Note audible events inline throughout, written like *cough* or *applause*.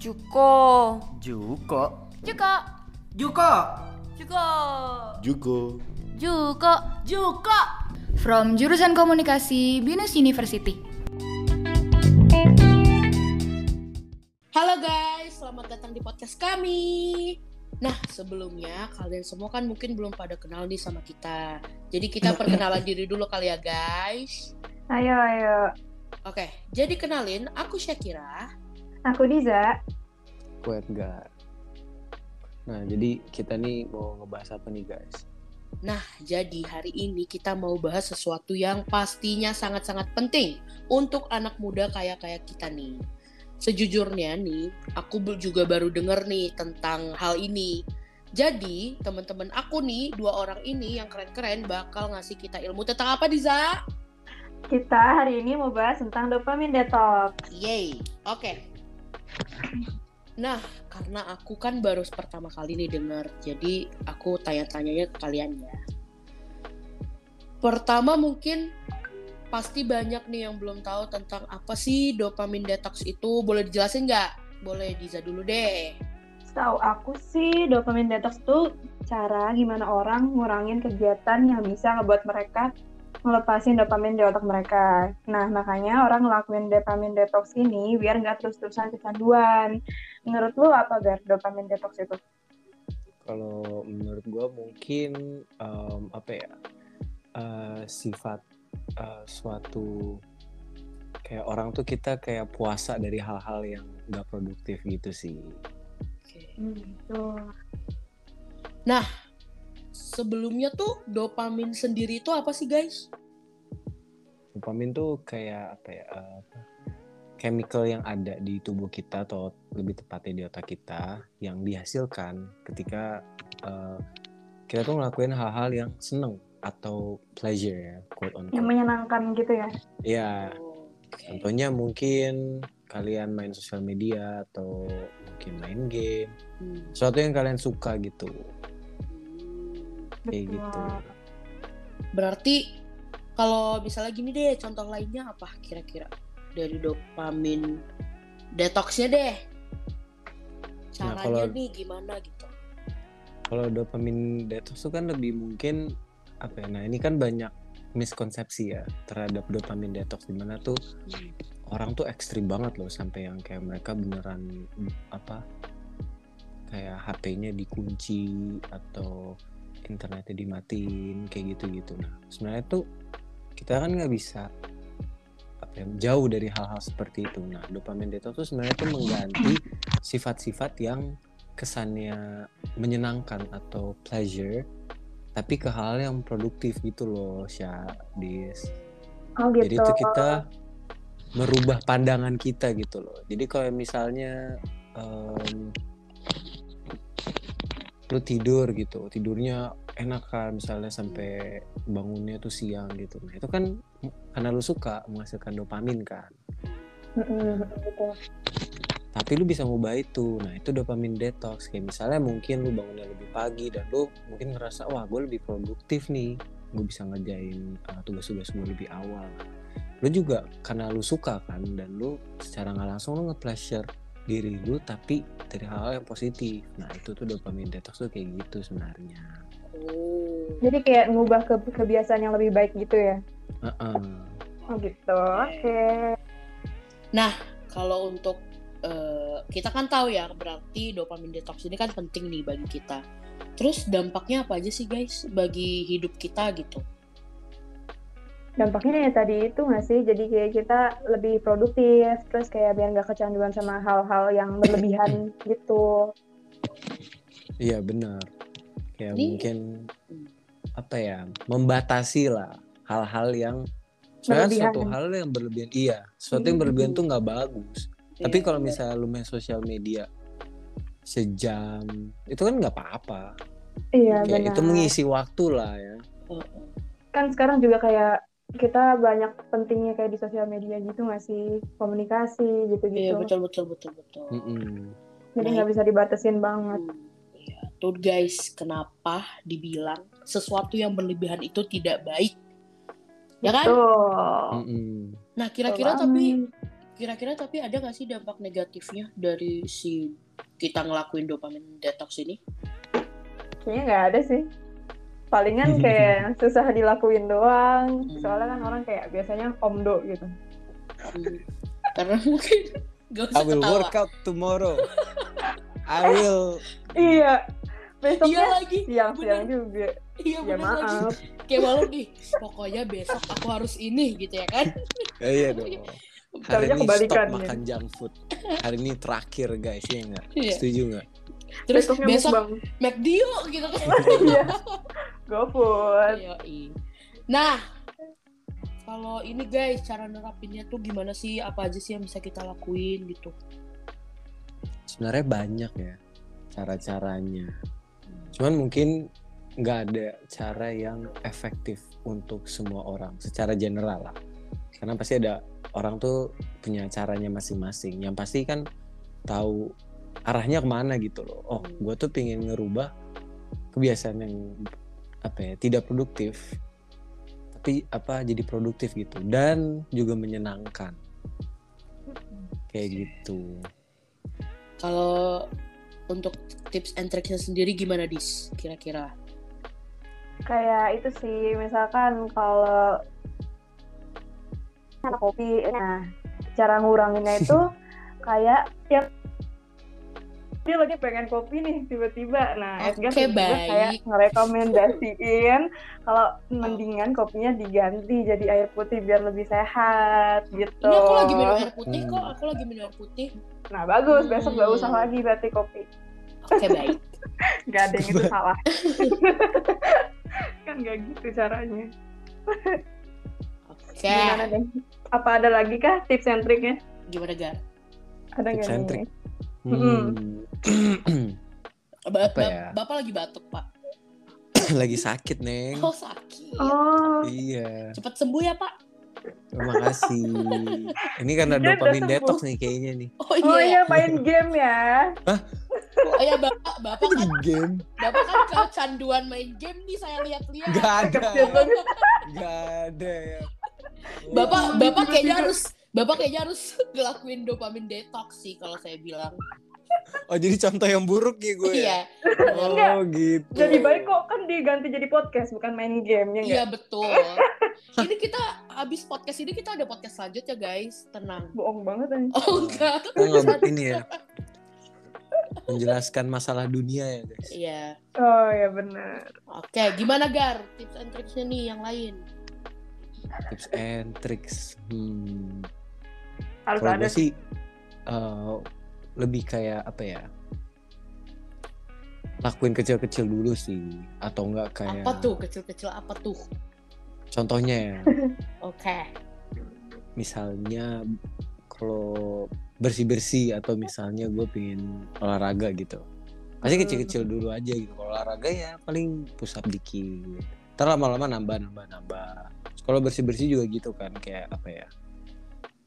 Juko. Juko. Juko. Juko. Juko. Juko. Juko. Juko. From jurusan komunikasi Binus University. Halo guys, selamat datang di podcast kami. Nah, sebelumnya kalian semua kan mungkin belum pada kenal nih sama kita. Jadi kita perkenalan diri dulu kali ya guys. Ayo, ayo. Oke, jadi kenalin, aku Syakira. Aku Diza. Aku Edgar. Nah, jadi kita nih mau ngebahas apa nih guys? Nah, jadi hari ini kita mau bahas sesuatu yang pastinya sangat-sangat penting untuk anak muda kayak kayak kita nih. Sejujurnya nih, aku juga baru denger nih tentang hal ini. Jadi, teman-teman aku nih, dua orang ini yang keren-keren bakal ngasih kita ilmu tentang apa, Diza? Kita hari ini mau bahas tentang dopamine detox. Yeay, oke. Nah, karena aku kan baru pertama kali nih denger, jadi aku tanya-tanyanya ke kalian ya. Pertama mungkin pasti banyak nih yang belum tahu tentang apa sih dopamine detox itu. Boleh dijelasin nggak? Boleh Diza dulu deh. Tahu aku sih dopamine detox itu cara gimana orang ngurangin kegiatan yang bisa ngebuat mereka ngelepasin dopamine di otak mereka. Nah, makanya orang ngelakuin dopamine detox ini biar nggak terus-terusan kecanduan. Menurut lu apa, Gar, dopamine detox itu? Kalau menurut gua mungkin em, apa ya? eh, sifat eh, suatu kayak orang tuh kita kayak puasa dari hal-hal yang nggak produktif gitu sih. Oke. Hmm, gitu. Sebelumnya tuh dopamin sendiri itu apa sih guys? Dopamin tuh kayak apa ya? apa, chemical yang ada di tubuh kita atau lebih tepatnya di otak kita yang dihasilkan ketika eh, kita tuh ngelakuin hal-hal yang seneng atau pleasure ya, quote on Yang menyenangkan gitu ya. Ya, contohnya mungkin kalian main sosial media atau mungkin main game, Hmm. sesuatu yang kalian suka gitu, kayak Betul. gitu. Berarti kalau misalnya gini deh, contoh lainnya apa kira-kira dari dopamin detoxnya deh? Caranya Nah, kalau- nih gimana gitu? Kalau dopamine detox tuh kan lebih mungkin apa ya? Nah ini kan banyak miskonsepsi ya terhadap dopamine detox di mana tuh Hmm. orang tuh ekstrim banget loh sampai yang kayak mereka beneran apa kayak HP-nya dikunci atau internetnya dimatiin kayak gitu-gitu. Nah sebenarnya tuh kita kan nggak bisa apa ya, jauh dari hal-hal seperti itu. Nah dopamine detox tuh sebenarnya tuh mengganti sifat-sifat yang kesannya menyenangkan atau pleasure tapi ke hal yang produktif gitu loh Syadis. Oh gitu. Jadi itu kita merubah pandangan kita gitu loh. Jadi kalau misalnya em, lu tidur gitu, tidurnya enak kan misalnya sampai bangunnya tuh siang gitu. Nah itu kan karena lu suka menghasilkan dopamin kan. Betul. Tapi lu bisa ngubah itu. Nah itu dopamin detox. Kayak misalnya mungkin lu bangunnya lebih pagi dan lu mungkin ngerasa wah gue lebih produktif nih. Gue bisa ngerjain uh, tugas-tugas gue lebih awal. Lu juga karena lu suka kan dan lu secara nggak langsung lu nge-pleasure diri lu tapi dari hal-hal yang positif. Nah itu tuh dopamin detox tuh kayak gitu sebenarnya. Jadi kayak ngubah ke kebiasaan yang lebih baik gitu ya. Heeh. Oh gitu. Oke. Kalau untuk eh, kita kan tahu ya berarti dopamin detox ini kan penting nih bagi kita. Terus dampaknya apa aja sih guys bagi hidup kita gitu? Dampaknya ya tadi itu nggak sih? Jadi kayak kita lebih produktif, terus kayak biar nggak kecanduan sama hal-hal yang berlebihan *coughs* gitu. Iya benar. Kayak Ini- mungkin Hmm. Apa ya membatasi lah hal-hal yang sebenarnya Berlebihan. suatu hal yang berlebihan iya sesuatu yang Hmm. berlebihan tuh nggak bagus tapi Iya, kalau benar. misalnya lu main sosial media sejam itu kan nggak apa-apa Iya kayak benar. itu mengisi waktu lah ya Heeh. Kan sekarang juga kayak kita banyak pentingnya kayak di sosial media gitu nggak sih? Komunikasi Iya gitu-gitu. betul betul betul betul. Mm-mm. Jadi nggak bisa dibatasin banget. Hmm, Tuh guys, kenapa dibilang sesuatu yang berlebihan itu tidak baik? Ya kan? Mm-mm. Nah, kira-kira Betul tapi kira-kira tapi ada nggak sih dampak negatifnya dari si kita ngelakuin dopamine detox ini? Kayaknya nggak ada sih. Palingan *laughs* kayak susah dilakuin doang. Hmm. Soalnya kan orang kayak biasanya omdo gitu. Hmm. Karena mungkin *laughs* gak I usah will ketawa. work out tomorrow. I will. *laughs* Iya. Iya Besoknya lagi. siang-siang juga. Iya Ya bener lagi. maaf. Kayak malu nih. Pokoknya besok aku harus ini gitu ya kan. Eh, *laughs* iya dong. Hari ini stop kebalikannya. makan junk food. Hari ini terakhir guys, ya nggak? Iya. Setuju nggak? Terus Besoknya besok. McD yuk gitu kan. *laughs* Iya. GoFood. Yoi. Nah, kalau ini guys, cara nerapinnya tuh gimana sih? Apa aja sih yang bisa kita lakuin gitu? Sebenarnya banyak ya cara-caranya. Cuman mungkin nggak ada cara yang efektif untuk semua orang secara general lah. Karena pasti ada orang tuh punya caranya masing-masing. Yang pasti kan tahu arahnya ke mana gitu loh. Oh, gue tuh pengen ngerubah kebiasaan yang apa ya tidak produktif, tapi apa jadi produktif gitu dan juga menyenangkan kayak gitu. Kalau untuk tips and tricksnya sendiri gimana dis? Kira-kira? Kayak itu sih, misalkan kalau kopi, nah cara nguranginnya itu *laughs* kayak yang dia lagi pengen kopi nih tiba-tiba, nah Oke, Edgar tiba-tiba kayak baik. ngerekomendasiin kalau mendingan kopinya diganti jadi air putih biar lebih sehat gitu. Ini aku lagi minum air putih Hmm. kok. Aku lagi minum air putih. Nah bagus, besok gak Hmm. usah lagi berarti kopi. Oke baik. *laughs* Gak ada yang itu *laughs* salah. *laughs* kan gak gitu caranya. Oke. Gimana deh? Apa ada lagi kah tips and triknya? Gimana Gar? Ada Tips nggak and trik. Hmm. Ba- Apa ya? Bapak lagi batuk pak. *clears throat* lagi sakit neng Oh sakit. Oh, iya Cepat sembuh ya pak. terima kasih ini karena Dia dopamin detox nih kayaknya nih Oh oh iya. iya main game ya. Oh iya bapak, bapak Apa kan, jadi game bapak kan kecanduan main game nih saya lihat-lihat. Gak ada. Gak ada ya Bapak, Oh, bapak kayaknya harus, bapak kayaknya harus *laughs* ngelakuin dopamine detox sih kalau saya bilang. Oh jadi contoh yang buruk ya gue ya? Iya. Oh gitu Jadi baik kok kan diganti jadi podcast bukan main game ya Iya betul. *laughs* Ini kita habis podcast ini kita ada podcast selanjutnya guys. Tenang. Bohong banget anjing. Oh enggak. *laughs* Kita nggak ini ya Menjelaskan masalah dunia ya guys Iya. Oh ya benar. Oke, gimana Gar? Tips and tricksnya nih yang lain. Tips and tricks hmm. Harus Kalau ada gue sih eh, lebih kayak apa ya? Lakuin kecil-kecil dulu sih, atau enggak kayak Apa tuh kecil-kecil apa tuh? contohnya ya, *laughs* Oke. misalnya kalau bersih-bersih atau misalnya gue pengen olahraga gitu, pasti Hmm. kecil-kecil dulu aja gitu. Kalau olahraga ya paling push up dikit, ntar lama-lama nambah nambah nambah. Kalau bersih-bersih juga gitu kan, kayak apa ya?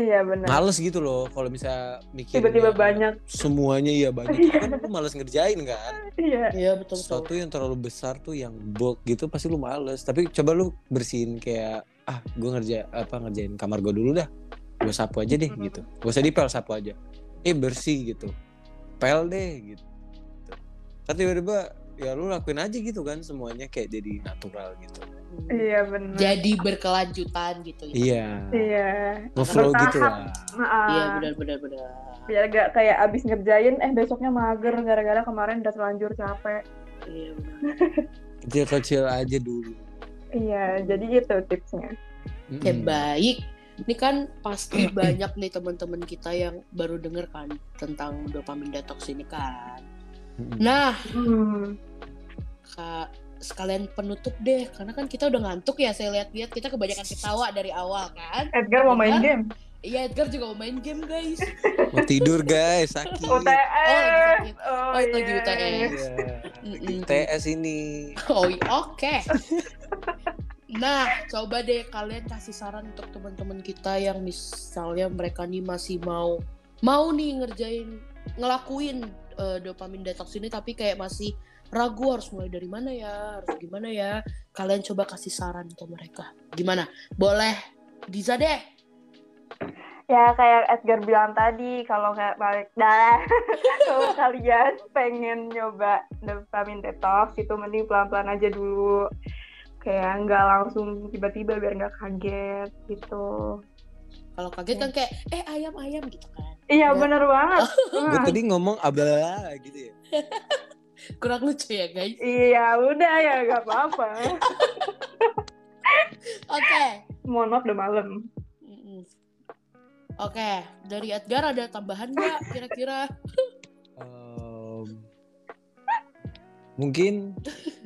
Iya benar. Males gitu loh, kalau bisa mikir Tiba-tiba banyak. semuanya iya banyak Iya. kan lu males ngerjain kan Iya. Iya betul sesuatu yang terlalu besar tuh yang bulk gitu pasti lu males tapi coba lu bersihin kayak ah gue ngerja apa ngerjain kamar gue dulu dah gue sapu aja deh Hmm. gitu gak usah dipel sapu aja eh bersih gitu pel deh gitu tapi tiba-tiba ya lu lakuin aja gitu kan semuanya kayak jadi natural gitu. Iya benar. Jadi berkelanjutan gitu ya. iya Iya. ngeflow gitu lah Maaf. Iya benar benar benar. Biar gak kayak abis ngerjain, eh besoknya mager gara-gara kemarin udah terlanjur capek. Iya benar. kecil-kecil aja dulu Iya, jadi itu tipsnya. Oke Mm-mm. baik. Ini kan pasti banyak nih teman-teman kita yang baru denger kan tentang dopamine detox ini kan. Nah, Hmm. Kak, sekalian penutup deh karena kan kita udah ngantuk ya saya lihat-lihat kita kebanyakan ketawa dari awal kan. Edgar mau main Edgar? game. Iya Edgar juga mau main game guys. mau tidur guys sakit UTS. sakit. Oh, Oh, lagi iya. UTS. Iya, Mm-mm. TS ini Oh iya, oke. Nah, coba deh kalian kasih saran untuk teman-teman kita yang misalnya mereka nih masih mau mau nih ngerjain ngelakuin eh, dopamine detox ini tapi kayak masih ragu harus mulai dari mana ya, harus gimana ya. Kalian coba kasih saran ke mereka. Gimana? Boleh Diza deh. Ya kayak Edgar bilang tadi, kalau kayak balik dah, *laughs* kalau kalian pengen nyoba dopamine detox itu mending pelan-pelan aja dulu. Kayak nggak langsung tiba-tiba biar nggak kaget gitu. Kalau kaget kan kayak eh ayam ayam gitu kan. Iya Ya. bener banget. *laughs* gue tadi ngomong abla gitu ya *laughs* Kurang lucu ya guys. Iya udah ya nggak apa-apa. *laughs* Oke. Mohon maaf udah malam. Oke, dari Edgar ada tambahan nggak kira-kira? Em, mungkin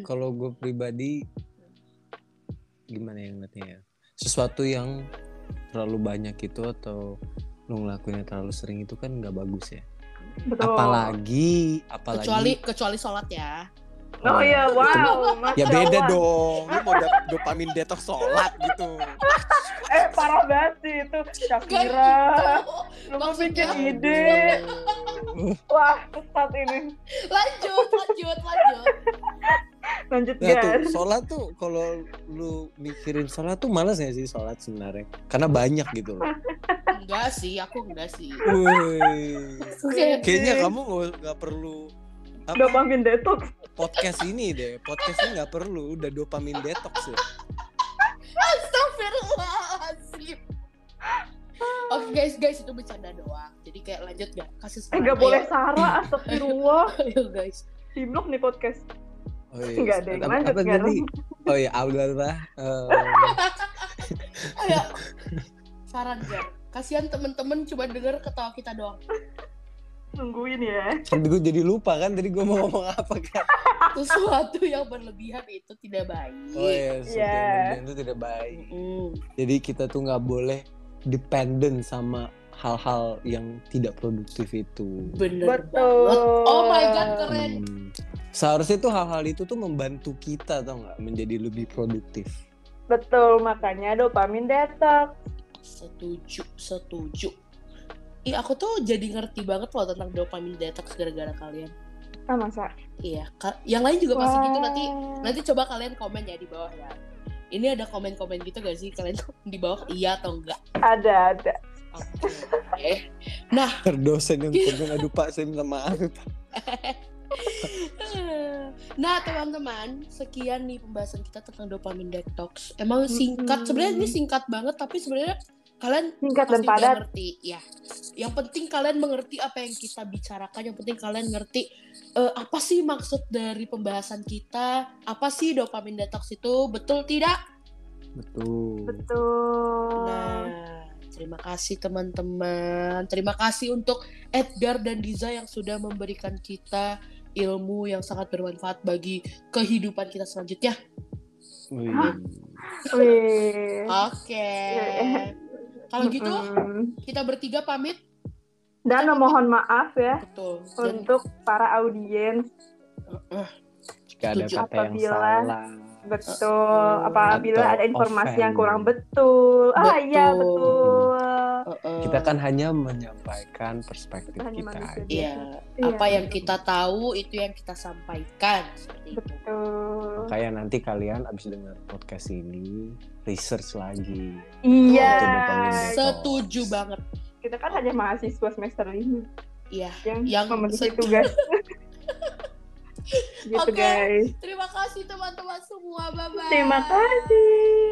kalau gue pribadi gimana ya ngeliatnya ya sesuatu yang terlalu banyak itu atau lu ngelakuinnya terlalu sering itu kan nggak bagus ya Betul. apalagi apalagi Kecuali kecuali sholat ya. Oh iya, itu- wow. ya Masya beda Allah. dong lu mau dopamin detox sholat gitu *laughs* Eh parah banget sih itu. Shakira. Lu mau bikin ide. *laughs* Wah, sesat ini. Lanjut, lanjut, lanjut. Lanjut nah tuh sholat tuh kalau lu mikirin sholat tuh males ya sih sholat sebenarnya karena banyak gitu loh *laughs* Enggak sih, aku enggak sih. Kayaknya kamu nggak- perlu apa, Dopamine detox. podcast ini deh podcast ini nggak perlu udah dopamin detox ya Astagfirullahaladzim. Oke guys, guys itu bercanda doang. Jadi kayak lanjut gak? Kasih Eh gak boleh Ayo. Sarah, astagfirullah. *laughs* Ayo guys. Di blok nih podcast. oh, iya. Enggak deh, apa, lanjut apa tadi oh ya Allah *laughs* Ayo. Saran gak? Kasihan temen-temen cuma denger ketawa kita doang. Nungguin ya. kan gue jadi lupa kan tadi gue mau ngomong apa kan Sesuatu yang berlebihan itu tidak baik. oh iya sesuatu yang Iya. itu tidak baik Mm. jadi kita tuh nggak boleh dependent sama hal-hal yang tidak produktif itu Bener Betul. banget. Oh my god, keren. Hmm. seharusnya tuh hal-hal itu tuh membantu kita tau nggak menjadi lebih produktif Betul, makanya dopamine detox. Setuju, setuju. Ih, aku tuh jadi ngerti banget loh tentang dopamine detox gara-gara kalian. Ah, masa? Iya, ka- yang lain juga pasti gitu nanti nanti coba kalian komen ya di bawah ya. Ini ada komen-komen gitu gak sih kalian di bawah iya atau enggak? Ada, ada. Oke. Nah, terdosen yang komen aduh pak saya minta maaf *laughs* nah teman-teman, sekian nih pembahasan kita tentang dopamine detox. Emang singkat, Mm-mm. sebenarnya ini singkat banget, tapi sebenarnya kalian Singkat dan padat. ngerti. Ya, yang penting kalian mengerti apa yang kita bicarakan. Yang penting kalian ngerti eh, apa sih maksud dari pembahasan kita, apa sih dopamine detox itu, betul tidak? betul Betul. Nah, terima kasih teman-teman. Terima kasih untuk Edgar dan Diza yang sudah memberikan kita ilmu yang sangat bermanfaat bagi kehidupan kita selanjutnya. Oke. *laughs* Kalau gitu, kita bertiga pamit. Dan mohon maaf ya Betul. Dan, untuk para audiens. jika ada kata yang Apabila- salah Betul. Apabila Atau ada informasi yang kurang betul. Ah iya Betul. Kita kan hanya menyampaikan perspektif Kita aja. Iya, Iya, apa yang kita tahu itu yang kita sampaikan seperti itu. Makanya nanti kalian abis dengar podcast ini research lagi. Iya. Setuju banget. Kita kan hanya mahasiswa semester ini Iya. yang, Yang memenuhi se- tugas. *laughs* gitu Oke. guys. Terima kasih teman-teman semua. Bye bye. Terima kasih.